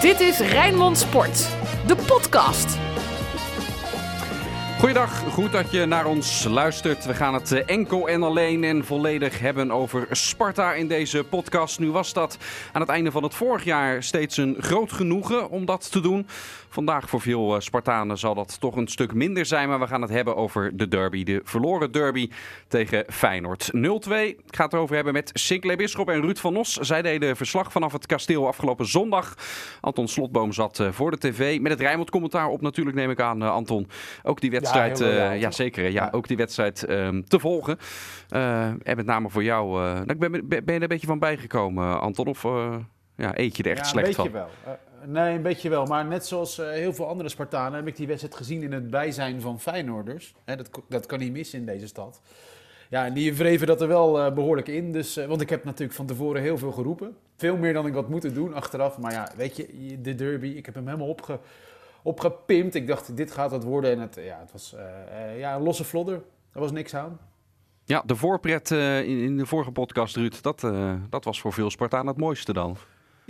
Dit is Rijnmond Sport, de podcast. Goeiedag, goed dat je naar ons luistert. We gaan het eh, enkel en alleen en volledig hebben over Sparta in deze podcast. Nu was dat aan het einde van het vorig jaar steeds een groot genoegen om dat te doen. Vandaag voor veel eh, Spartanen zal dat toch een stuk minder zijn. Maar we gaan het hebben over de derby. De verloren derby tegen Feyenoord. 0-2. Ik ga het erover hebben met Sinclair Bisschop en Ruud van Nos. Zij deden verslag vanaf het kasteel afgelopen zondag. Anton Slotboom zat eh, voor de tv. Met het Rijnmond commentaar op natuurlijk neem ik aan, Anton. Ook die wedstrijd, ja, uh, ja zeker. Ja, ook die wedstrijd um, te volgen. Uh, en met name voor jou. Uh, ben, ben, ben je er een beetje van bijgekomen, Anton? Of ja, eet je er echt ja, slecht van? Wel. Nee, een beetje wel. Maar net zoals heel veel andere Spartanen heb ik die wedstrijd gezien in het bijzijn van Feyenoorders. Hè, dat, dat kan niet missen in deze stad. Ja, en die wreven dat er wel uh, behoorlijk in. Dus, uh, want ik heb natuurlijk van tevoren heel veel geroepen. Veel meer dan ik had moeten doen achteraf. Maar ja, weet je, de derby, ik heb hem helemaal opge, opgepimpt. Ik dacht, dit gaat wat worden. En het, ja, het was ja, een losse vlodder. Er was niks aan. Ja, de voorpret in, in, de vorige podcast, Ruud, dat, dat was voor veel Spartaan het mooiste dan.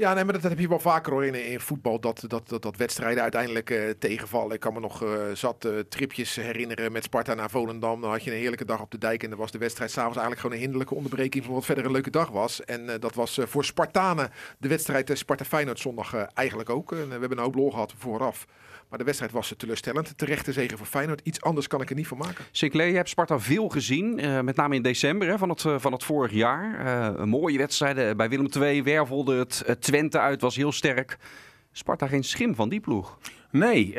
Ja, nee, maar dat, heb je wel vaker hoor in, voetbal. Dat, dat, dat, dat wedstrijden uiteindelijk uh, tegenvallen. Ik kan me nog uh, zat uh, tripjes herinneren met Sparta naar Volendam. Dan had je een heerlijke dag op de dijk. En dan was de wedstrijd s'avonds eigenlijk gewoon een hinderlijke onderbreking van wat verder een leuke dag was. En dat was voor Spartanen de wedstrijd Sparta-Feyenoord zondag eigenlijk ook. We hebben een hoop lol gehad vooraf. Maar de wedstrijd was teleurstellend. Terechte zegen voor Feyenoord. Iets anders kan ik er niet van maken. Sinclair, je hebt Sparta veel gezien. Uh, met name in december hè, van, het, uh, van het vorig jaar. Uh, een mooie wedstrijden. Bij Willem II wervelde het Twente uit. Was heel sterk. Sparta geen schim van die ploeg. Nee,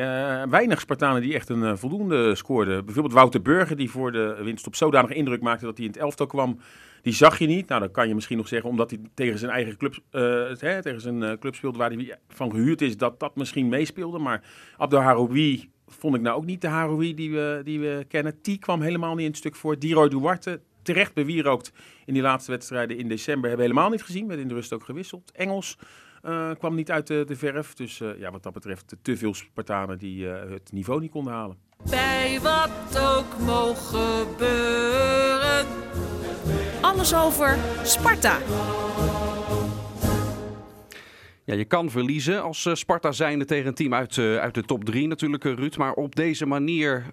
weinig Spartanen die echt een voldoende scoorden. Bijvoorbeeld Wouter Burger die voor de winst op zodanig indruk maakte dat hij in het elftal kwam. Die zag je niet. Nou, dat kan je misschien nog zeggen, omdat hij tegen zijn eigen club, uh, hè, tegen zijn uh, club speelde waar hij van gehuurd is, dat dat misschien meespeelde. Maar Abdel Haroui vond ik nou ook niet de Haroui die we, die we kennen. Die kwam helemaal niet in het stuk voor. Diro Duarte, terecht bewierookt in die laatste wedstrijden in december, hebben we helemaal niet gezien. Werd in de rust ook gewisseld. Engels uh, kwam niet uit de, de verf. Dus ja, wat dat betreft te veel Spartanen die het niveau niet konden halen. Bij wat ook mogen gebeuren. Alles over Sparta. Ja, je kan verliezen als uh, Sparta zijnde tegen een team uit, uh, uit de top 3 natuurlijk, uh, Ruud. Maar op deze manier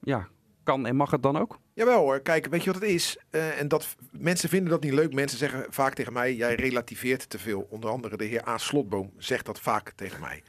ja, kan en mag het dan ook? Jawel hoor, kijk, weet je wat het is? Uh, en dat, mensen vinden dat niet leuk. Mensen zeggen vaak tegen mij, jij relativeert te veel. Onder andere de heer A. Slotboom zegt dat vaak tegen mij.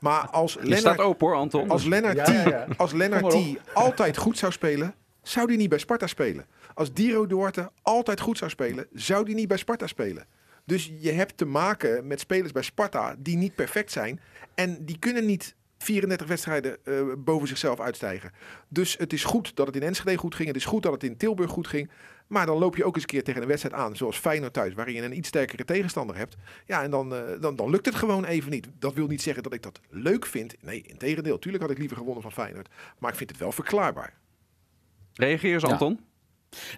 Maar als Je staat open hoor, Anton. Als Lennart ja, ja, ja. T, als Lennart T altijd goed zou spelen, zou die niet bij Sparta spelen. Als Diro Duarte altijd goed zou spelen, zou die niet bij Sparta spelen. Dus je hebt te maken met spelers bij Sparta die niet perfect zijn. En die kunnen niet 34 wedstrijden uh, boven zichzelf uitstijgen. Dus het is goed dat het in Enschede goed ging. Het is goed dat het in Tilburg goed ging. Maar dan loop je ook eens een keer tegen een wedstrijd aan, zoals Feyenoord thuis, waarin je een iets sterkere tegenstander hebt. Ja, en dan, uh, dan, dan lukt het gewoon even niet. Dat wil niet zeggen dat ik dat leuk vind. Nee, in tegendeel. Tuurlijk had ik liever gewonnen van Feyenoord. Maar ik vind het wel verklaarbaar. Reageer eens, Anton. Ja.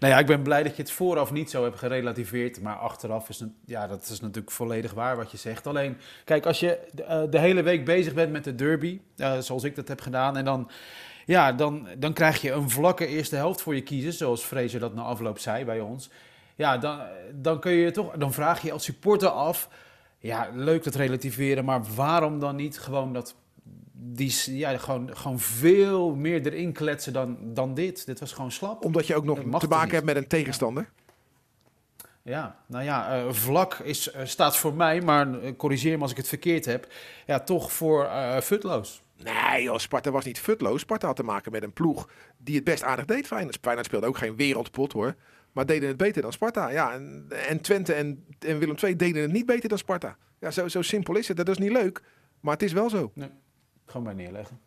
Nou ja, ik ben blij dat je het vooraf niet zo hebt gerelativeerd. Maar achteraf is ja, dat is natuurlijk volledig waar wat je zegt. Alleen, kijk, als je de, uh, de hele week bezig bent met de derby, uh, zoals ik dat heb gedaan, en dan, ja, dan, dan krijg je een vlakke eerste helft voor je kiezen, zoals Fraser dat na afloop zei bij ons. Ja, dan, dan kun je toch, dan vraag je als supporter af, ja, leuk dat relativeren, maar waarom dan niet gewoon dat die ja, gewoon, gewoon veel meer erin kletsen dan, dan dit. Dit was gewoon slap. Omdat je ook nog te maken hebt met een tegenstander? Ja, nou ja, uh, vlak is, uh, staat voor mij, maar uh, corrigeer me als ik het verkeerd heb, ja, toch voor futloos. Nee, joh, Sparta was niet futloos. Sparta had te maken met een ploeg die het best aardig deed. Feyenoord, Feyenoord speelde ook geen wereldpot hoor. Maar deden het beter dan Sparta. Ja, en, en Twente en, en Willem II deden het niet beter dan Sparta. Ja, zo, zo simpel is het. Dat is niet leuk, maar het is wel zo. Nee. Gewoon bij neerleggen.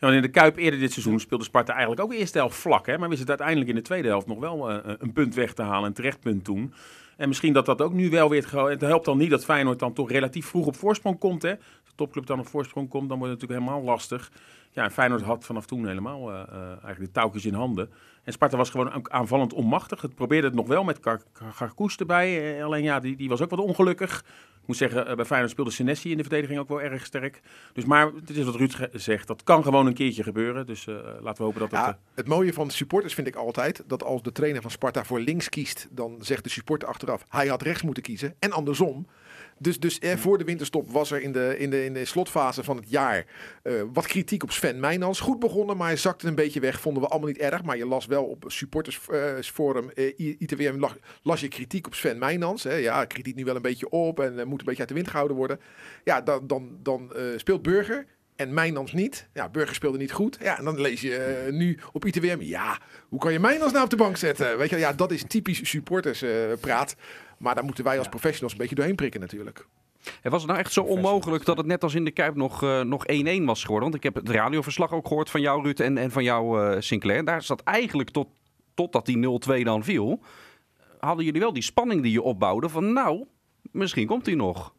Ja, in de Kuip eerder dit seizoen speelde Sparta eigenlijk ook de eerste helft vlak. Hè? Maar wist het uiteindelijk in de tweede helft nog wel uh, een punt weg te halen. Een terecht punt toen. En misschien dat dat ook nu wel weer... Het helpt dan niet dat Feyenoord dan toch relatief vroeg op voorsprong komt. Hè? Als de topclub dan op voorsprong komt, dan wordt het natuurlijk helemaal lastig. Ja, en Feyenoord had vanaf toen helemaal uh, uh, eigenlijk de touwtjes in handen. En Sparta was gewoon aanvallend onmachtig. Het probeerde het nog wel met Garkoes erbij. alleen ja, die, die was ook wat ongelukkig. Ik moet zeggen, eh, bij Feyenoord speelde Senesi in de verdediging ook wel erg sterk. Dus maar het is wat Ruud zegt, dat kan gewoon een keertje gebeuren. Dus eh, laten we hopen dat het... Eh, het mooie van de supporters vind ik altijd dat als de trainer van Sparta voor links kiest, dan zegt de supporter achteraf hij had rechts moeten kiezen en andersom. Dus, dus eh, voor de winterstop was er in de, in de, in de slotfase van het jaar wat kritiek op Sven Meijnans. Goed begonnen, maar hij zakte een beetje weg. Vonden we allemaal niet erg. Maar je las wel op supportersforum I- ITWM las, las je kritiek op Sven Meijnans. Hè. Ja, kritiek nu wel een beetje op en moet een beetje uit de wind gehouden worden. Ja, dan, dan, dan eh, speelt Burger en Mijnans niet. Ja, Burger speelde niet goed. Ja, en dan lees je eh, nu op ITWM. Ja, hoe kan je Mijnans nou op de bank zetten? Weet je, wel, ja, dat is typisch supporterspraat. praat. maar daar moeten wij als professionals een beetje doorheen prikken natuurlijk. En was het nou echt zo onmogelijk dat het net als in de Kuip nog, eh, nog 1-1 was geworden? Want ik heb het radioverslag ook gehoord van jou, Ruud, en, en van jou, eh, Sinclair. Daar zat eigenlijk tot, totdat die 0-2 dan viel, hadden jullie wel die spanning die je opbouwde van nou, misschien komt hij nog.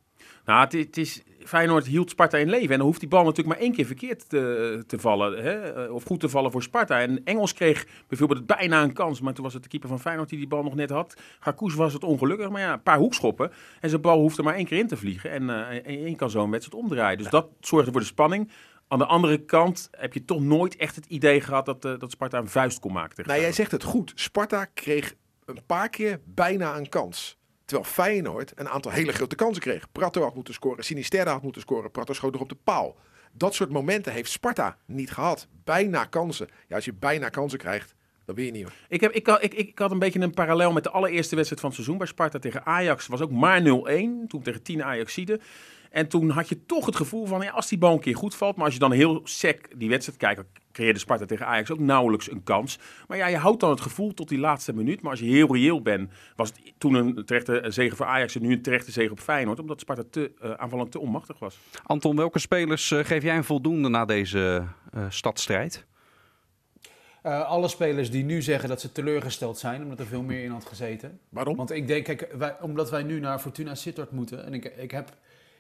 Nou, het, is- het is, Feyenoord hield Sparta in leven. En dan hoeft die bal natuurlijk maar één keer verkeerd te, te vallen. Hè? eh, Of goed te vallen voor Sparta. En Engels kreeg bijvoorbeeld bijna een kans. Maar toen was het de keeper van Feyenoord die die bal nog net had. Garkoes was het ongelukkig. Maar ja, een paar hoekschoppen. En zijn bal hoeft er maar één keer in te vliegen. En eh, en je kan zo een wedstrijd omdraaien. Dus dat zorgde voor de spanning. Aan de andere kant heb je toch nooit echt het idee gehad dat, eh, dat Sparta een vuist kon maken tegen Nou, jij zegt het goed. Sparta kreeg een paar keer bijna een kans. Terwijl Feyenoord een aantal hele grote kansen kreeg. Prato had moeten scoren, Sinisterra had moeten scoren. Prato schoot er op de paal. Dat soort momenten heeft Sparta niet gehad. Bijna kansen. Ja, als je bijna kansen krijgt, dan win je niet hoor. Ik, heb, ik, ik, ik had een beetje een parallel met de allereerste wedstrijd van het seizoen bij Sparta tegen Ajax. was ook maar 0-1, toen tegen 10 Ajaxiden. En toen had je toch het gevoel van, ja, als die bal een keer goed valt... maar als je dan heel sec die wedstrijd kijkt... creëerde Sparta tegen Ajax ook nauwelijks een kans. Maar ja, je houdt dan het gevoel tot die laatste minuut. Maar als je heel reëel bent, was het toen een terechte zege voor Ajax... en nu een terechte zege op Feyenoord... omdat Sparta te, eh, aanvallend te onmachtig was. Anton, welke spelers eh, geef jij een voldoende na deze eh stadstrijd? Eh, alle spelers die nu zeggen dat ze teleurgesteld zijn, omdat er veel meer in had gezeten. Waarom? Want ik denk, kijk, wij, omdat wij nu naar Fortuna Sittard moeten. En ik, ik heb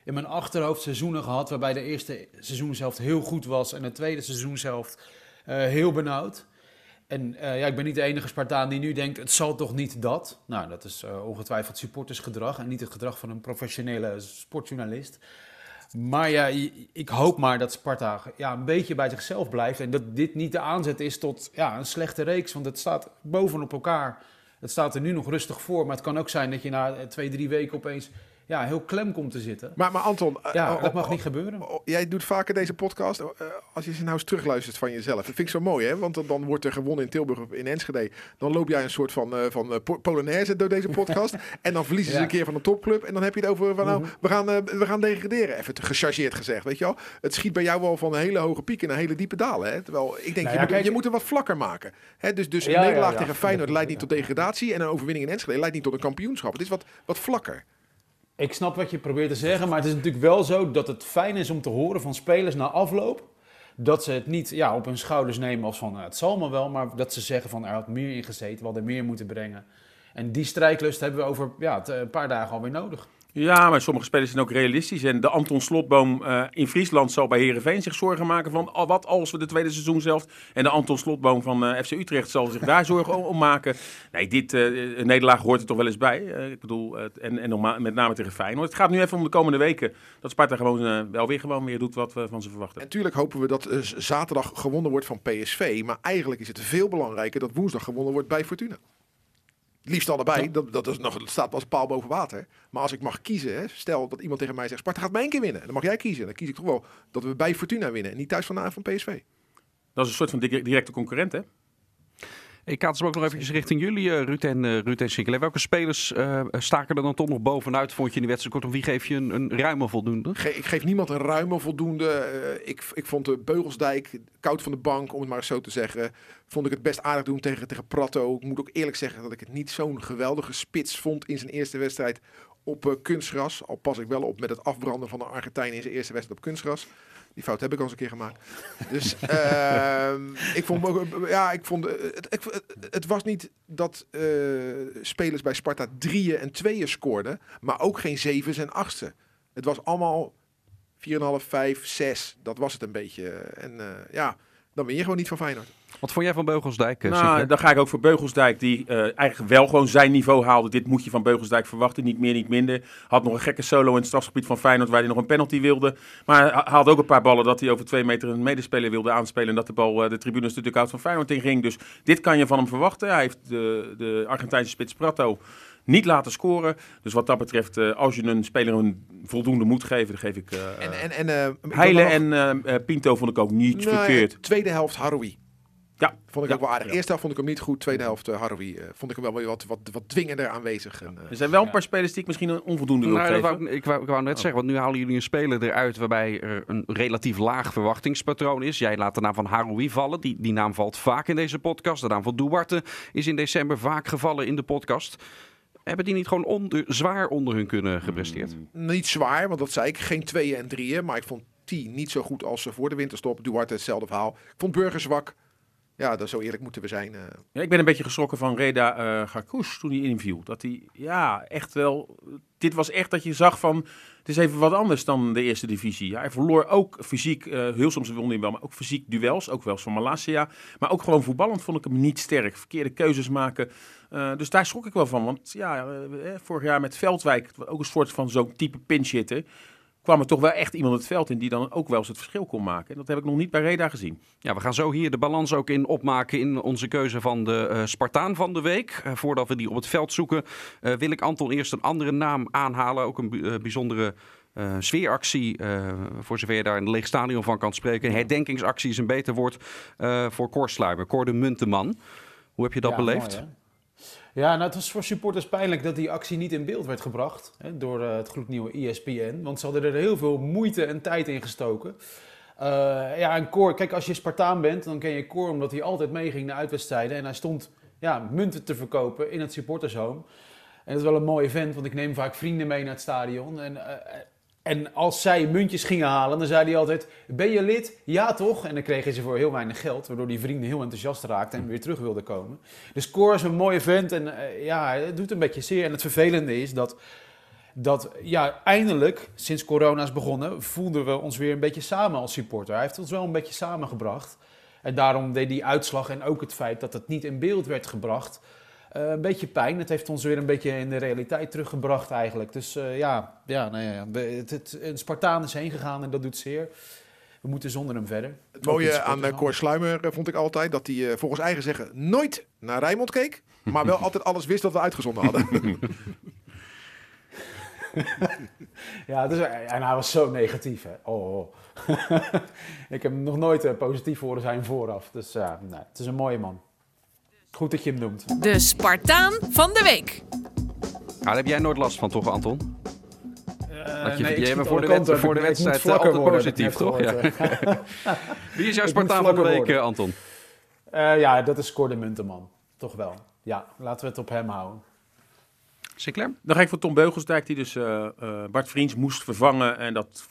in mijn achterhoofd seizoenen gehad waarbij de eerste seizoenshelft heel goed was en de tweede seizoenshelft eh heel benauwd. En eh, ja, ik ben niet de enige Spartaan die nu denkt, het zal toch niet dat? Nou, dat is eh, ongetwijfeld supportersgedrag en niet het gedrag van een professionele sportjournalist. Maar ja, ik hoop maar dat Sparta ja, een beetje bij zichzelf blijft. En dat dit niet de aanzet is tot ja, een slechte reeks. Want het staat bovenop elkaar. Het staat er nu nog rustig voor. Maar het kan ook zijn dat je na twee, drie weken opeens ja, heel klem komt te zitten. Maar, maar Anton, eh, Ja, oh, dat mag oh, niet gebeuren. oh, jij doet vaker deze podcast. eh, als je ze nou eens terugluistert van jezelf. Dat vind ik zo mooi, hè? Want dan, wordt er gewonnen in Tilburg of in Enschede. Dan loop jij een soort van, eh, van po- Polonaise door deze podcast. en dan verliezen ze een keer van een topclub. En dan heb je het over van, nou, we, gaan, we gaan degraderen. Even te gechargeerd gezegd, weet je wel. Het schiet bij jou wel van een hele hoge piek naar hele diepe dalen. Hè? Terwijl ik denk, Nou je, moet, je moet het wat vlakker maken. Hè? Dus, dus een nederlaag tegen Feyenoord leidt niet tot degradatie. En een overwinning in Enschede leidt niet tot een kampioenschap. Het is wat, wat vlakker. Ik snap wat je probeert te zeggen, maar het is natuurlijk wel zo dat het fijn is om te horen van spelers na afloop. Dat ze het niet ja, op hun schouders nemen als van nou, het zal me wel, maar dat ze zeggen van er had meer in gezeten, we hadden meer moeten brengen. En die strijdlust hebben we over ja, t- een paar dagen alweer nodig. Ja, maar sommige spelers zijn ook realistisch. En de Anton Slotboom eh, in Friesland zal bij Herenveen zich zorgen maken van oh, wat als we de tweede seizoen zelf. En de Anton Slotboom van eh, FC Utrecht zal zich daar zorgen om, maken. Nee, dit een nederlaag hoort er toch wel eens bij. Ik bedoel, en, en met name tegen Feyenoord. Het gaat nu even om de komende weken dat Sparta gewoon wel weer gewoon weer doet wat we van ze verwachten. En natuurlijk hopen we dat zaterdag gewonnen wordt van PSV. Maar eigenlijk is het veel belangrijker dat woensdag gewonnen wordt bij Fortuna. Liefst allebei, dat, dat, is nog, dat staat als paal boven water. Maar als ik mag kiezen, hè, stel dat iemand tegen mij zegt... Sparta gaat mij één keer winnen. Dan mag jij kiezen. Dan kies ik toch wel dat we bij Fortuna winnen. En niet thuis vandaan van PSV. Dat is een soort van di- directe concurrent, hè? Ik kaats hem ook nog eventjes richting jullie, eh, Ruud en, uh, Ruud en. Welke spelers eh, staken er dan toch nog bovenuit, vond je in die wedstrijd? Kortom, wie geef je een, een ruime voldoende? Ik geef niemand een ruime voldoende. Eh, ik, ik vond de Beugelsdijk, koud van de bank, om het maar zo te zeggen. Vond ik het best aardig doen tegen, tegen Prato. Ik moet ook eerlijk zeggen dat ik het niet zo'n geweldige spits vond in zijn eerste wedstrijd op eh, kunstgras. Al pas ik wel op met het afbranden van de Argentijn in zijn eerste wedstrijd op kunstgras. Die fout heb ik al eens een keer gemaakt. Dus ehm, ik vond, ook, eh, ja, ik vond, eh, het, ik- het, het was niet dat eh, spelers bij Sparta drieën en tweeën scoorden, maar ook geen zevens en achtste. Het was allemaal 4,5, 5, 6. Dat was het een beetje. En eh, ja, dan win je gewoon niet van Feyenoord. Wat vond jij van Beugelsdijk? eh, Nou, Sinclair? dan ga ik ook voor Beugelsdijk, die eh, eigenlijk wel gewoon zijn niveau haalde. Dit moet je van Beugelsdijk verwachten, niet meer, niet minder. Had nog een gekke solo in het strafgebied van Feyenoord, waar hij nog een penalty wilde. Maar hij haalde ook een paar ballen dat hij over twee meter een medespeler wilde aanspelen. En dat de bal eh, de tribunes natuurlijk uit van Feyenoord inging. Dus dit kan je van hem verwachten. Hij heeft de, de Argentijnse spits Prato niet laten scoren. Dus wat dat betreft, eh, als je een speler een voldoende moet geven, dan geef ik... eh En, en, en, eh, Heile nog- en Pinto vond ik ook niet Nou verkeerd. tweede helft Haroui. Ja, Vond ik Ja. ook wel aardig. Ja. Eerste helft vond ik hem niet goed. Tweede helft uh, Haroui. eh, vond ik hem wel weer wat, wat, wat dwingender aanwezig. En, eh, Er zijn wel een paar spelers die ik misschien een onvoldoende wil Nou, dat geven. wou ik, ik, wou, ik wou net zeggen, want nu halen jullie een speler eruit waarbij er een relatief laag verwachtingspatroon is. Jij laat de naam van Haroui vallen. Die, die naam valt vaak in deze podcast. De naam van Duarte is in december vaak gevallen in de podcast. Hebben die niet gewoon onder, zwaar onder hun kunnen gepresteerd? niet zwaar, want dat zei ik. Geen tweeën en drieën. Maar ik vond T niet zo goed als ze voor de winterstop. Duarte hetzelfde verhaal. Ik vond Burger zwak. Ja, dat zo eerlijk moeten we zijn. eh. Ja, ik ben een beetje geschrokken van Reda Garkous toen hij inviel. Dat hij, ja, echt wel... Dit was echt dat je zag van... Het is even wat anders dan de eerste divisie. Ja, hij verloor ook fysiek, eh, heel soms hij wel, maar ook fysiek duels. Ook wel van Malasia. Maar ook gewoon voetballend vond ik hem niet sterk. Verkeerde keuzes maken. Dus daar schrok ik wel van. Want ja, vorig jaar met Veldwijk, ook een soort van zo'n type pinch hitter, kwam er toch wel echt iemand het veld in die dan ook wel eens het verschil kon maken. En dat heb ik nog niet bij Reda gezien. Ja, we gaan zo hier de balans ook in opmaken in onze keuze van de eh, Spartaan van de week. Eh, voordat we die op het veld zoeken, eh, wil ik Anton eerst een andere naam aanhalen. Ook een bi- bijzondere eh, sfeeractie, eh, voor zover je daar een leeg stadion van kan spreken. Een herdenkingsactie is een beter woord eh, voor Cor Sluimer, Cor de Munteman. Hoe heb je dat Ja, beleefd? mooi? Ja, nou, het was voor supporters pijnlijk dat die actie niet in beeld werd gebracht hè, door eh, het gloednieuwe ESPN. Want ze hadden er heel veel moeite en tijd in gestoken. Eh, ja, en Cor, kijk, als je Spartaan bent, dan ken je Cor omdat hij altijd meeging naar uitwedstrijden. En hij stond ja, munten te verkopen in het supportershome. En dat is wel een mooi event, want ik neem vaak vrienden mee naar het stadion. En, eh, en als zij muntjes gingen halen, dan zei hij altijd: Ben je lid? Ja, toch? En dan kregen ze voor heel weinig geld, waardoor die vrienden heel enthousiast raakten en weer terug wilden komen. Dus Cor is een mooie vent en eh, ja, het doet een beetje zeer. En het vervelende is dat, dat ja, eindelijk, sinds corona is begonnen, voelden we ons weer een beetje samen als supporter. Hij heeft ons wel een beetje samengebracht. En daarom deed die uitslag en ook het feit dat het niet in beeld werd gebracht, eh, een beetje pijn. Het heeft ons weer een beetje in de realiteit teruggebracht eigenlijk. Dus eh, ja, ja, nou ja we- het, het, een Spartaan is heen gegaan en dat doet zeer. We moeten zonder hem verder. Het mooie aan sportverhaal. Cor Sluimer eh, vond ik altijd dat hij eh, volgens eigen zeggen nooit naar Rijnmond keek. Maar wel altijd alles wist dat we uitgezonden hadden. Ja, dus, en hij was zo negatief. Hè. Oh, oh. ik heb hem nog nooit eh, positief horen zijn vooraf. Dus ja, nee, het is een mooie man. Goed dat je hem noemt. De Spartaan van de week. Nou, daar heb jij nooit last van, toch, Anton? Dat je- nee, ik jij bent voor de voor de wedstrijd, vlakker eh, altijd worden, positief, toch? eh. Wie is jouw Spartaan van de week, worden. eh, Anton? Eh, ja, dat is Cor de Munteman. Toch wel. Ja, laten we het op hem houden. Sinclair? Dan ga ik voor Tom Beugelsdijk, die dus eh, eh, Bart Vriends moest vervangen. En dat,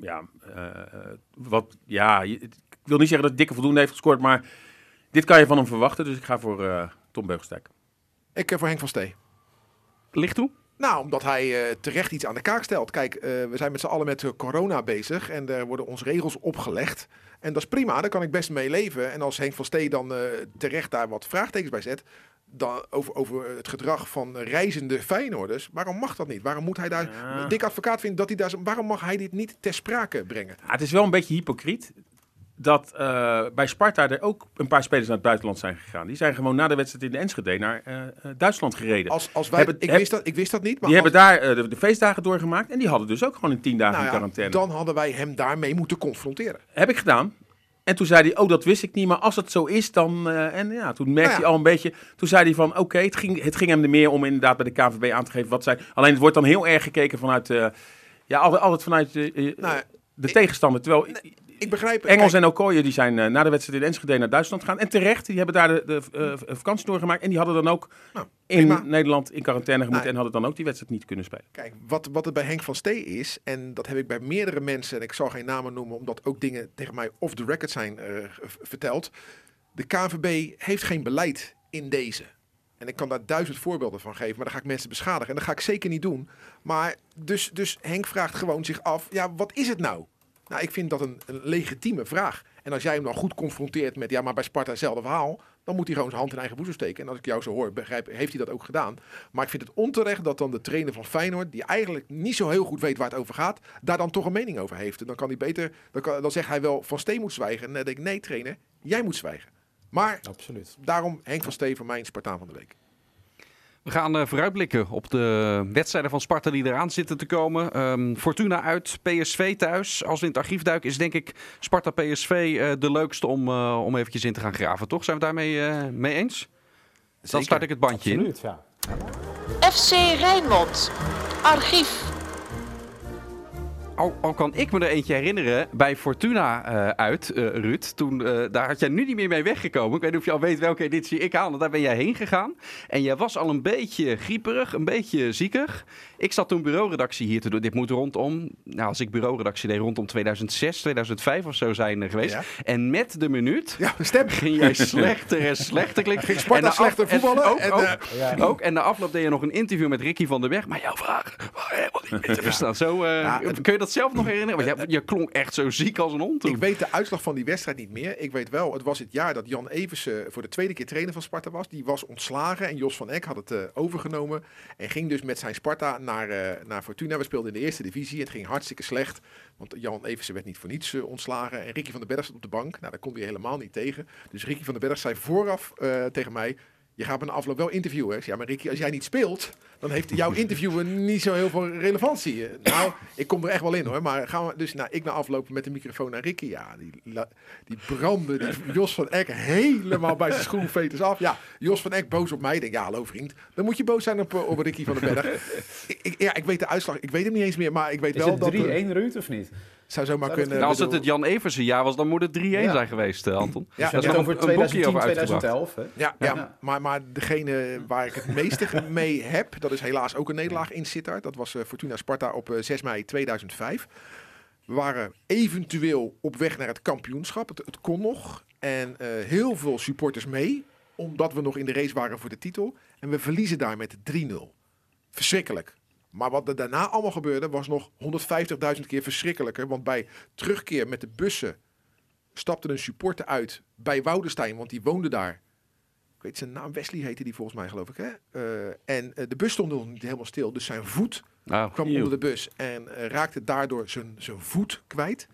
ja, eh, eh, wat, ja, ik wil niet zeggen dat dikke voldoende heeft gescoord, maar dit kan je van hem verwachten. Dus ik ga voor eh, Tom Beugelsdijk. ik eh, voor Henk van Stee. Licht toe? Nou, omdat hij eh, terecht iets aan de kaak stelt. Kijk, we zijn met z'n allen met corona bezig en er worden ons regels opgelegd. En dat is prima, daar kan ik best mee leven. En als Henk van Stee dan terecht daar wat vraagtekens bij zet, dan over, over het gedrag van reizende Feyenoorders, waarom mag dat niet? Waarom moet hij daar, Ja. Dick Advocaat vindt dat hij daar, waarom mag hij dit niet ter sprake brengen? Ja, het is wel een beetje hypocriet dat eh, bij Sparta er ook een paar spelers naar het buitenland zijn gegaan. Die zijn gewoon na de wedstrijd in de Enschede naar eh, eh, Duitsland gereden. Als, als wij, Hebben- ik, heb- wist dat, ik wist dat niet, maar die als- hebben daar de, de feestdagen doorgemaakt en die hadden dus ook gewoon een tien dagen nou in quarantaine. dan hadden wij hem daarmee moeten confronteren. Heb ik gedaan. En toen zei hij, oh, dat wist ik niet, maar als het zo is, dan... en ja, toen merkte Nou ja. hij al een beetje... Toen zei hij van, oké, het, ging, het ging hem er meer om inderdaad bij de KVB aan te geven wat zij... Alleen het wordt dan heel erg gekeken vanuit... ja, altijd, altijd vanuit Nou, de ik- tegenstander. Terwijl ik begrijp... Engels kijk, en Okoye, die zijn eh, na de wedstrijd in Enschede naar Duitsland gegaan. En terecht, die hebben daar de, de eh, vakantie doorgemaakt. En die hadden dan ook Nou, in prima. Nederland in quarantaine gemoeten. Nou, en hadden dan ook die wedstrijd niet kunnen spelen. Kijk, wat, wat het bij Henk van Stee is, en dat heb ik bij meerdere mensen, en ik zal geen namen noemen, omdat ook dingen tegen mij off the record zijn eh, verteld. De KNVB heeft geen beleid in deze. En ik kan daar duizend voorbeelden van geven, maar dan ga ik mensen beschadigen. En dat ga ik zeker niet doen. Maar dus, dus Henk vraagt gewoon zich af, ja, wat is het nou? Nou, ik vind dat een, een legitieme vraag. En als jij hem dan goed confronteert met, ja, maar bij Sparta hetzelfde verhaal, dan moet hij gewoon zijn hand in eigen boezem steken. En als ik jou zo hoor, begrijp, heeft hij dat ook gedaan. Maar ik vind het onterecht dat dan de trainer van Feyenoord, die eigenlijk niet zo heel goed weet waar het over gaat, daar dan toch een mening over heeft. En dan kan hij beter, dan, kan, dan zegt hij wel, Van Steen moet zwijgen. En dan denk ik, nee trainer, jij moet zwijgen. Maar Absoluut. daarom Henk van Steen voor mijn Spartaan van de week. We gaan eh, vooruitblikken op de wedstrijden van Sparta die eraan zitten te komen. Ehm, Fortuna uit, PSV thuis. Als we in het archief duiken is denk ik Sparta-PSV eh, de leukste om, eh, om eventjes in te gaan graven, toch? Zijn we daarmee eh, mee eens? Dan start ik het bandje in. Ja. FC Rijnmond. Archief. Al, kan ik me er eentje herinneren bij Fortuna eh, uit, eh, Ruud. Toen, eh, daar had jij nu niet meer mee weggekomen. Ik weet niet of je al weet welke editie ik haalde. Daar ben jij heen gegaan. En jij was al een beetje grieperig, een beetje ziekig. Ik zat toen bureauredactie hier te doen. Dit moet rondom, nou als ik bureauredactie deed, rondom 2006, 2005 of zo zijn er geweest. Ja. En met de minuut Ja, stem. ging jij slechter en slechter klinken. Ging Sparta En na af- slechter en voetballen Ook, en, ook, eh, Ja. ook. En na afloop deed je nog een interview met Ricky van der Weg. Maar jouw vragen waren helemaal niet meer te verstaan. Zo, eh, kun je dat zelf nog herinneren? Want je, je klonk echt zo ziek als een hond toen. Ik weet de uitslag van die wedstrijd niet meer. Ik weet wel, het was het jaar dat Jan Eversen voor de tweede keer trainer van Sparta was. Die was ontslagen en Jos van Eck had het eh, overgenomen. En ging dus met zijn Sparta naar, eh, naar Fortuna. We speelden in de eerste divisie. Het ging hartstikke slecht. Want Jan Eversen werd niet voor niets eh, ontslagen. En Ricky van den Berg zat op de bank. Nou, daar kon hij helemaal niet tegen. Dus Ricky van den Berg zei vooraf eh, tegen mij... Je gaat me na afloop wel interviewen. Ja, maar Ricky, als jij niet speelt, dan heeft jouw interviewen niet zo heel veel relevantie. Nou, ik kom er echt wel in hoor. Maar gaan we dus nou, ik naar aflopen met de microfoon naar Ricky. Ja, die, die brandde die Jos van Eck helemaal bij zijn schoenveters af. Ja, Jos van Eck boos op mij. Ik denk, ja, hallo vriend. Dan moet je boos zijn op, eh, op Ricky van den Berg. ik, ja, ik weet de uitslag. Ik weet hem niet eens meer. Maar ik weet Is wel het dat... 3-1 eh, Ruud of niet? Zou zomaar kunnen. Nou, als het bedoel- het Jan Eversen jaar was, dan moet het 3-1 Ja. zijn geweest, eh, Anton. Ja, Ja, dat is het nog over een, een boekje 2010, over uitgebracht. 2011. Hè? Ja, ja. Ja. Maar, maar degene waar ik het meeste mee heb, dat is helaas ook een nederlaag in Sittard. Dat was eh, Fortuna Sparta op eh, 6 mei 2005. We waren eventueel op weg naar het kampioenschap. Het, het kon nog. En eh, heel veel supporters mee, omdat we nog in de race waren voor de titel. En we verliezen daar met 3-0. Verschrikkelijk. Maar wat er daarna allemaal gebeurde, was nog 150.000 keer verschrikkelijker. Want bij terugkeer met de bussen stapte een supporter uit bij Woudenstein, want die woonde daar. Ik weet zijn naam, Wesley heette die volgens mij, geloof ik. Hè? Eh, en eh, de bus stond nog niet helemaal stil, dus zijn voet Nou, kwam Eeuw. onder de bus en eh, raakte daardoor zijn, zijn voet kwijt.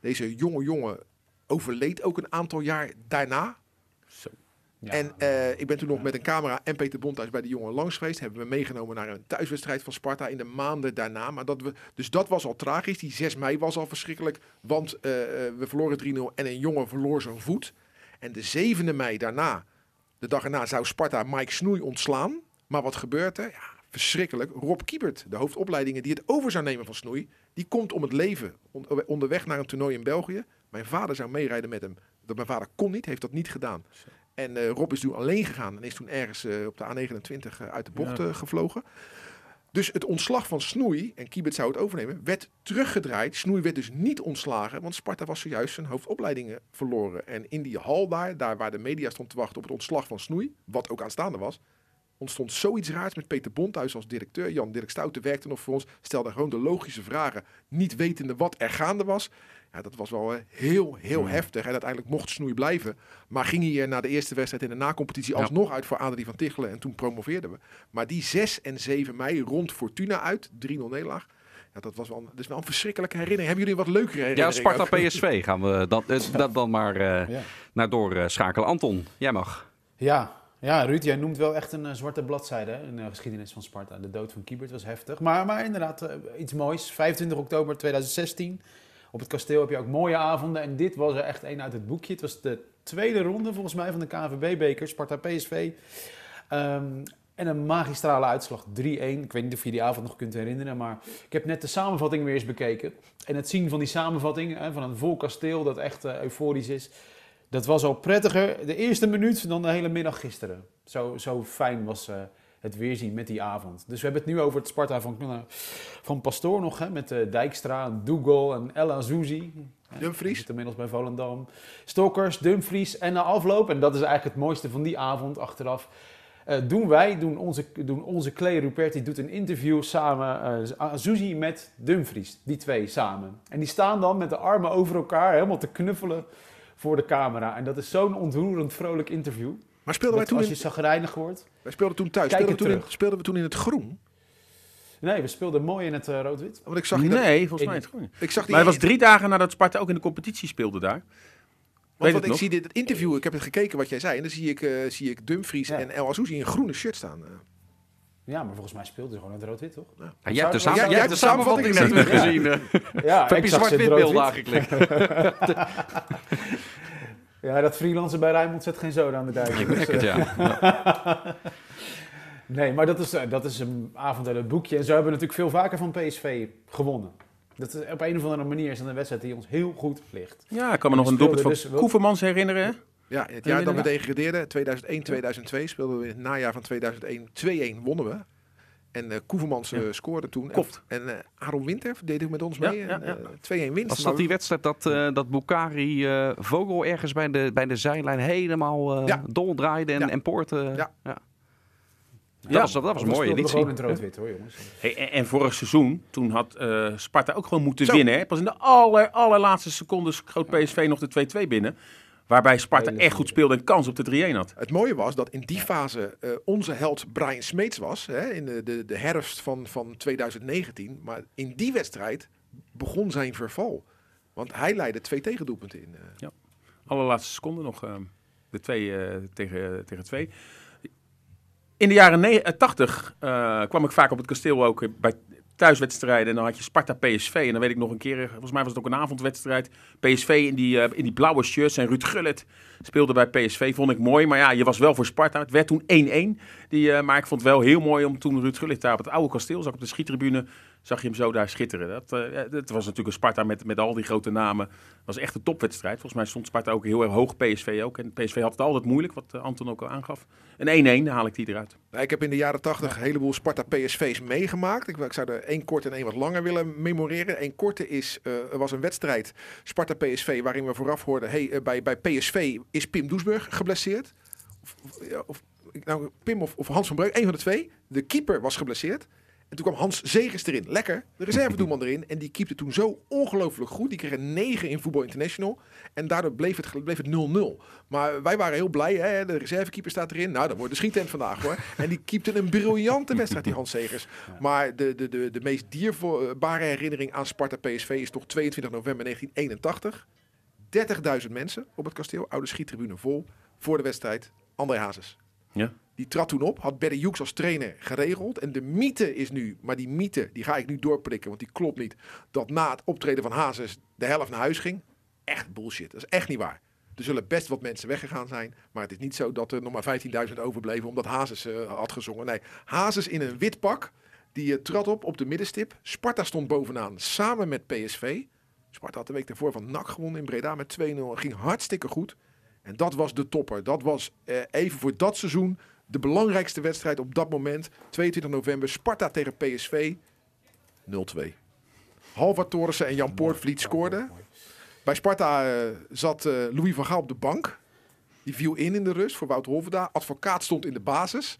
Deze jonge jongen overleed ook een aantal jaar daarna. Ja. En eh, ik ben toen nog met een camera en Peter Bondhuis bij de jongen langs geweest. Hebben we meegenomen naar een thuiswedstrijd van Sparta in de maanden daarna. Maar dat we, dus dat was al tragisch. Die 6 mei was al verschrikkelijk. Want eh, eh, we verloren 3-0 en een jongen verloor zijn voet. En de 7e mei daarna, de dag erna, zou Sparta Mike Snoei ontslaan. Maar wat gebeurt er? Ja, verschrikkelijk. Rob Kiebert, de hoofdopleidingen die het over zou nemen van Snoei, die komt om het leven on- onderweg naar een toernooi in België. Mijn vader zou meerijden met hem. Dat mijn vader kon niet, heeft dat niet gedaan. En eh, Rob is toen alleen gegaan en is toen ergens eh, op de A29 eh, uit de bocht Ja. gevlogen. Dus het ontslag van Snoei, en Kiebert zou het overnemen, werd teruggedraaid. Snoei werd dus niet ontslagen, want Sparta was zojuist zijn hoofdopleidingen verloren. En in die hal daar, daar waar de media stond te wachten op het ontslag van Snoei, wat ook aanstaande was, ontstond zoiets raars met Peter Bondhuis als directeur. Jan Dirk Stouten werkte nog voor ons, stelde gewoon de logische vragen, niet wetende wat er gaande was. Ja, dat was wel eh, heel, heel heftig. En uiteindelijk mocht Snoei blijven. Maar ging hij er na de eerste wedstrijd in de nacompetitie Ja. alsnog uit voor Adrie van Tichelen. En toen promoveerden we. Maar die 6 en 7 mei rond Fortuna uit, 3-0 nederlaag. Ja, dat was wel, een- dat is wel een verschrikkelijke herinnering. Hebben jullie wat leukere Ja, herinnering? Sparta ook? PSV gaan we dat, eh, dat dan maar eh, Ja. naar doorschakelen. Anton, jij mag. Ja. ja, Ruud, jij noemt wel echt een eh, zwarte bladzijde hè, in de geschiedenis van Sparta. De dood van Kiebert was heftig. Maar, maar inderdaad, eh, iets moois. 25 oktober 2016. Op het kasteel heb je ook mooie avonden. En dit was er echt één uit het boekje. Het was de tweede ronde volgens mij van de KNVB-beker. Sparta-PSV. Ehm, en een magistrale uitslag 3-1. Ik weet niet of je die avond nog kunt herinneren. Maar ik heb net de samenvatting weer eens bekeken. En het zien van die samenvatting van een vol kasteel dat echt eh, euforisch is. Dat was al prettiger de eerste minuut dan de hele middag gisteren. Zo, zo fijn was het weerzien met die avond. Dus we hebben het nu over het Sparta van, eh, van Pastoor nog. Hè, met eh, Dijkstra, Dougal en El Azouzi. Dumfries. Zit inmiddels bij Volendam. Stokkers, Dumfries en na afloop. En dat is eigenlijk het mooiste van die avond achteraf. eh, doen wij, doen onze, doen onze Clay Ruperti doet een interview samen, eh Azuzi met Dumfries, die twee samen. En die staan dan met de armen over elkaar helemaal te knuffelen voor de camera. En dat is zo'n ontroerend vrolijk interview. Maar speelden wij toen, als je in, zagrijnig wordt. wij speelden toen thuis? Kijk Speelden we, het toen in, speelden we toen in het groen? Nee, we speelden mooi in het eh, rood-wit. Want ik zag, dat- Nee, volgens Ik- mij het goed. ik zag die Maar het was drie dagen nadat Sparta ook in de competitie speelde daar. Want Weet wat het ik nog? zie dit interview, ik heb het gekeken wat jij zei. En dan zie ik, eh, zie ik Dumfries Ja. en El Azouzi in een groene shirt staan. eh. Ja, maar volgens mij speelden ze gewoon in het rood-wit, toch? Ja, jij hebt de, samen, Ja, jij hebt de samenvatting net gezien. Ja, Of heb ik je zwart-wit rood-wit. aangeklikt? Ja, dat freelancer bij Rijnmond zet geen zoden aan de dijk. Ik Dus, merk het, eh, ja. Nee, maar dat is, eh, dat is een avond uit het boekje. En zo hebben we natuurlijk veel vaker van PSV gewonnen. Dat is, op een of andere manier is dat een wedstrijd die ons heel goed ligt. Ja, ik kan me nog een doelpunt van dus wel- Koevermans herinneren. hè? Ja, het jaar dat we degradeerden, 2001, 2002, speelden we in het najaar van 2001 2-1 wonnen we. En eh Koevermans eh, Ja. scoorde toen. Klopt. En eh Aaron Winter deed ook met ons mee. ja, en, ja. eh, 2-1 winst. Was dat die wedstrijd dat, dat Bukari eh, Vogel ergens bij de, bij de zijlijn helemaal eh Ja. doldraaide en, Ja. en Poort... eh, Ja. ja. Dat Ja. was, dat was een mooie editie. gewoon in het rood-wit hoor, jongens. Hey, en, en vorig seizoen, toen had eh, Sparta ook gewoon moeten Zo. winnen. Hè? Pas in de aller, allerlaatste secondes schoot PSV nog de 2-2 binnen. Waarbij Sparta Hele echt goed speelde en kans op de 3-1 had. Het mooie was dat in die fase eh, onze held Brian Smeets was. Hè, in de, de, de herfst van, van 2019. Maar in die wedstrijd begon zijn verval. Want hij leidde twee tegendoelpunten in. eh. Allerlaatste seconde nog eh, de 2 eh, tegen, tegen 2. In de jaren ne- eh, 80 eh, kwam ik vaak op het kasteel ook bij thuiswedstrijden. En dan had je Sparta PSV. En dan weet ik nog een keer, volgens mij was het ook een avondwedstrijd. PSV in die, eh, in die blauwe shirts. En Ruud Gullit speelde bij PSV. Vond ik mooi. Maar ja, je was wel voor Sparta. Het werd toen 1-1. Die, eh, maar ik vond het wel heel mooi om toen Ruud Gullit daar op het oude kasteel zag. Op de schietribune zag je hem zo daar schitteren. Dat, eh, was natuurlijk een Sparta met, met al die grote namen. Dat was echt een topwedstrijd. Volgens mij stond Sparta ook heel erg hoog. PSV ook. En PSV had het altijd moeilijk, wat eh, Anton ook al aangaf. Een 1-1, dan haal ik die eruit. Ik heb in de jaren 80 een heleboel Sparta PSV's meegemaakt. Ik, ik zou er één kort en één wat langer willen memoreren. Eén korte is, er was een wedstrijd Sparta PSV waarin we vooraf hoorden... Hey, bij, bij PSV is Pim Doesburg geblesseerd. Of, of, nou, Pim of, of Hans van Breuk, één van de twee. De keeper was geblesseerd. En toen kwam Hans Zegers erin. Lekker. De reservedoelman erin. En die keepte toen zo ongelooflijk goed. Die kreeg een 9 in Voetbal International. En daardoor bleef het bleef het 0-0. Maar wij waren heel blij. Hè? De reservekeeper staat erin. Nou, dat wordt de schietent vandaag hoor. En die keepte een briljante wedstrijd, die Hans Zegers. Maar de, de, de, de meest dierbare herinnering aan Sparta PSV is toch 22 november 1981. 30.000 mensen op het kasteel. Oude schietribune vol. Voor de wedstrijd. André Hazes. Ja. Die trad toen op, had Berry Hoeks als trainer geregeld. En de mythe is nu, maar die mythe die ga ik nu doorprikken, want die klopt niet. Dat na het optreden van Hazes de helft naar huis ging. Echt bullshit, dat is echt niet waar. Er zullen best wat mensen weggegaan zijn. Maar het is niet zo dat er nog maar 15.000 overbleven omdat Hazes eh, had gezongen. Nee, Hazes in een wit pak. Die eh, trad op op de middenstip. Sparta stond bovenaan samen met PSV. Sparta had de week daarvoor van NAC gewonnen in Breda met 2-0. Ging hartstikke goed. En dat was de topper. Dat was eh, even voor dat seizoen de belangrijkste wedstrijd op dat moment. 22 november, Sparta tegen PSV. 0-2. Halvard Torissen en Jan Poortvliet scoorden. Bij Sparta eh, zat eh, Louis van Gaal op de bank. Die viel in in de rust voor Wout Holverda. Advocaat stond in de basis.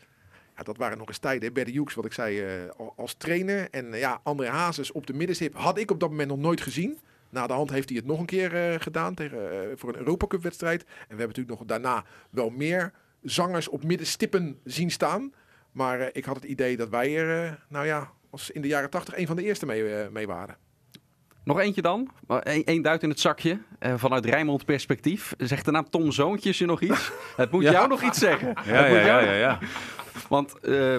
Ja, dat waren nog eens tijden. Berdy Hoeks, wat ik zei, eh, al- als trainer. En ja, André Hazes op de middenstip had ik op dat moment nog nooit gezien. Na de hand heeft hij het nog een keer gedaan tegen, voor een Europacup wedstrijd. En we hebben natuurlijk nog daarna wel meer zangers op middenstippen zien staan. Maar eh, ik had het idee dat wij er, eh, nou ja, als in de jaren tachtig een van de eerste mee, eh, mee waren. Nog eentje dan. Eén één duit in het zakje. Eh, vanuit Rijnmond perspectief. Zegt de naam Tom Zoontjes je nog iets? Het moet Ja. jou nog iets zeggen. Ja, ja, ja, ja. Want eh,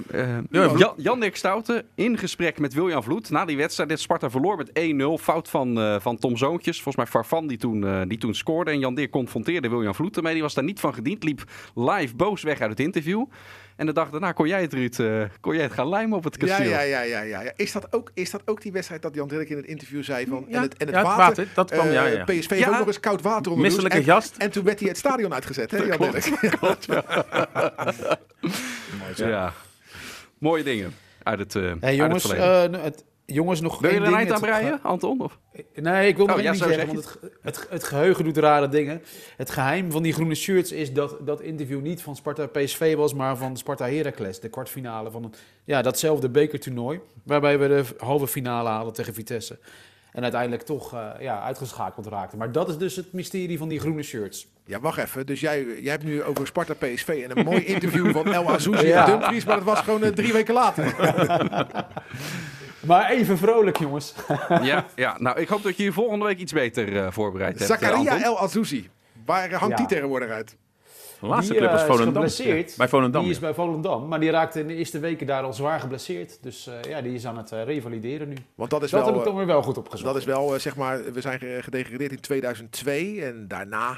Ja, Jan, Jan-Dirk Stouten in gesprek met Wiljan Vloed na die wedstrijd. Dit Sparta verloor met 1-0. Fout van, eh, van Tom Zoontjes. Volgens mij Farfan die toen, die toen scoorde. En Jan-Dirk confronteerde Wiljan Vloed ermee. Die was daar niet van gediend. Liep live boos weg uit het interview. En de dag daarna kon jij het, Ruud, eh, kon jij het gaan lijmen op het Ja, kasteel. ja, ja, ja, ja, ja. Is, dat ook, is dat ook die wedstrijd dat Jan Dirk in het interview zei van... Ja, en het, en het ja, het water, water, dat kwam, eh, ja, ja. PSV Ja. ook nog eens koud water onder de Misselijke douche. gast. En, en toen werd hij het stadion uitgezet, hè, Jan Dirk? Ja. Mooie dingen uit het, eh Hey uit het jongens, verleden. Jongens, nog Wil je één er een ding. eind aan breien, Anton? Of? Nee, ik wil nog Oh, ja, zo zeggen, zeg want het, het, het geheugen doet rare dingen. Het geheim van die groene shirts is dat dat interview niet van Sparta PSV was, maar van Sparta Heracles, de kwartfinale van een, ja, datzelfde bekertoernooi, waarbij we de halve finale halen tegen Vitesse. En uiteindelijk toch eh, ja, uitgeschakeld raakten. Maar dat is dus het mysterie van die groene shirts. Ja, wacht even. Dus jij, jij hebt nu over Sparta PSV en een mooi interview van El Azouzi Ja. en Dumfries, maar dat was gewoon eh, drie weken later. Maar even vrolijk, jongens. ja, ja, nou ik hoop dat je hier volgende week iets beter eh, voorbereid hebt. eh, Zakaria. El Azouzi. Waar hangt Ja. die tegenwoordig uit? De laatste Die, club was eh, is Volendam. geblesseerd. Bij Volendam. Die is ja. bij Volendam, maar die raakte in de eerste weken daar al zwaar geblesseerd. Dus eh, ja, die is aan het eh, revalideren nu. Want dat is dat heb wel... ik dan weer wel goed opgezocht. Dat is wel, zeg maar, we zijn ge- gedegradeerd in 2002 en daarna is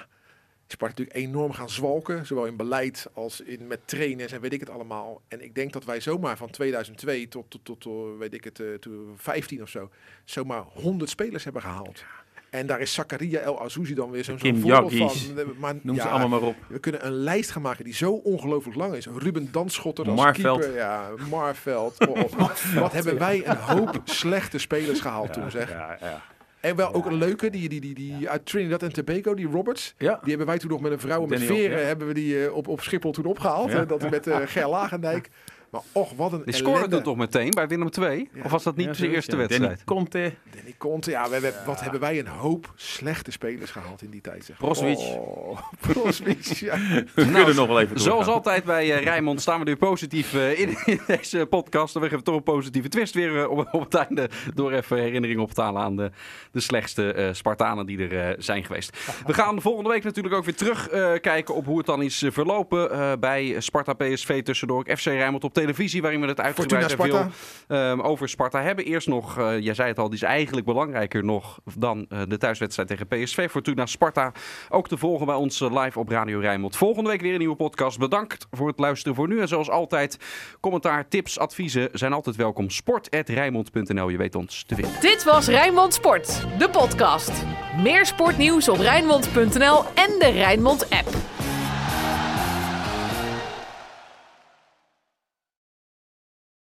Sparta natuurlijk enorm gaan zwalken, zowel in beleid als in, met trainers en weet ik het allemaal. En ik denk dat wij zomaar van 2002 tot, tot, tot, tot, weet ik het, eh, toen 15 of zo, zomaar 100 spelers hebben gehaald. En daar is Zakaria El Azouzi dan weer zo'n voorbeeld van. Eh, Maar, Noem ja, ze allemaal maar op. We kunnen een lijst gaan maken die zo ongelooflijk lang is. Ruben Danschotter als Marveld. keeper. Ja, Marveld. Oh, oh. Wat hebben wij een hoop slechte spelers gehaald toen, zeg. Ja, ja. En wel ook een leuke, die, die, die, die uit Trinidad en Tobago, die Roberts. Die hebben wij toen nog met een vrouw met Danny veren ja. hebben we die eh, op, op Schiphol toen opgehaald. Eh, dat met eh Ger Lagendijk. Maar och, wat een Die scoorde ellende. toch meteen bij Willem II? Ja. Of was dat niet Ja, zijn zoiets, eerste ja. wedstrijd? Danny Conte. Danny Conte, ja, we hebben, wat hebben wij een hoop slechte spelers gehaald in die tijd. Zeg. Brozovic. Oh, Brozovic, ja. We kunnen nog wel even Zoals altijd bij eh, Rijnmond staan we weer positief eh, in, in deze podcast. En we geven toch een positieve twist weer eh, op, op het einde. Door even herinneringen op te halen aan de, de slechtste Spartanen die er zijn geweest. We gaan volgende week natuurlijk ook weer terug eh, kijken op hoe het dan is verlopen eh, bij Sparta PSV. Tussendoor FC Rijnmond op televisie. Waarin we het uitgebreid veel ehm, over Sparta hebben. Eerst nog, eh, jij zei het al, die is eigenlijk belangrijker nog dan eh, de thuiswedstrijd tegen PSV. Fortuna Sparta ook te volgen bij ons eh, live op Radio Rijnmond. Volgende week weer een nieuwe podcast. Bedankt voor het luisteren voor nu. En zoals altijd, commentaar, tips, adviezen zijn altijd welkom. Sport.rijnmond.nl, je weet ons te vinden. Dit was Rijnmond Sport, de podcast. Meer sportnieuws op Rijnmond.nl en de Rijnmond app.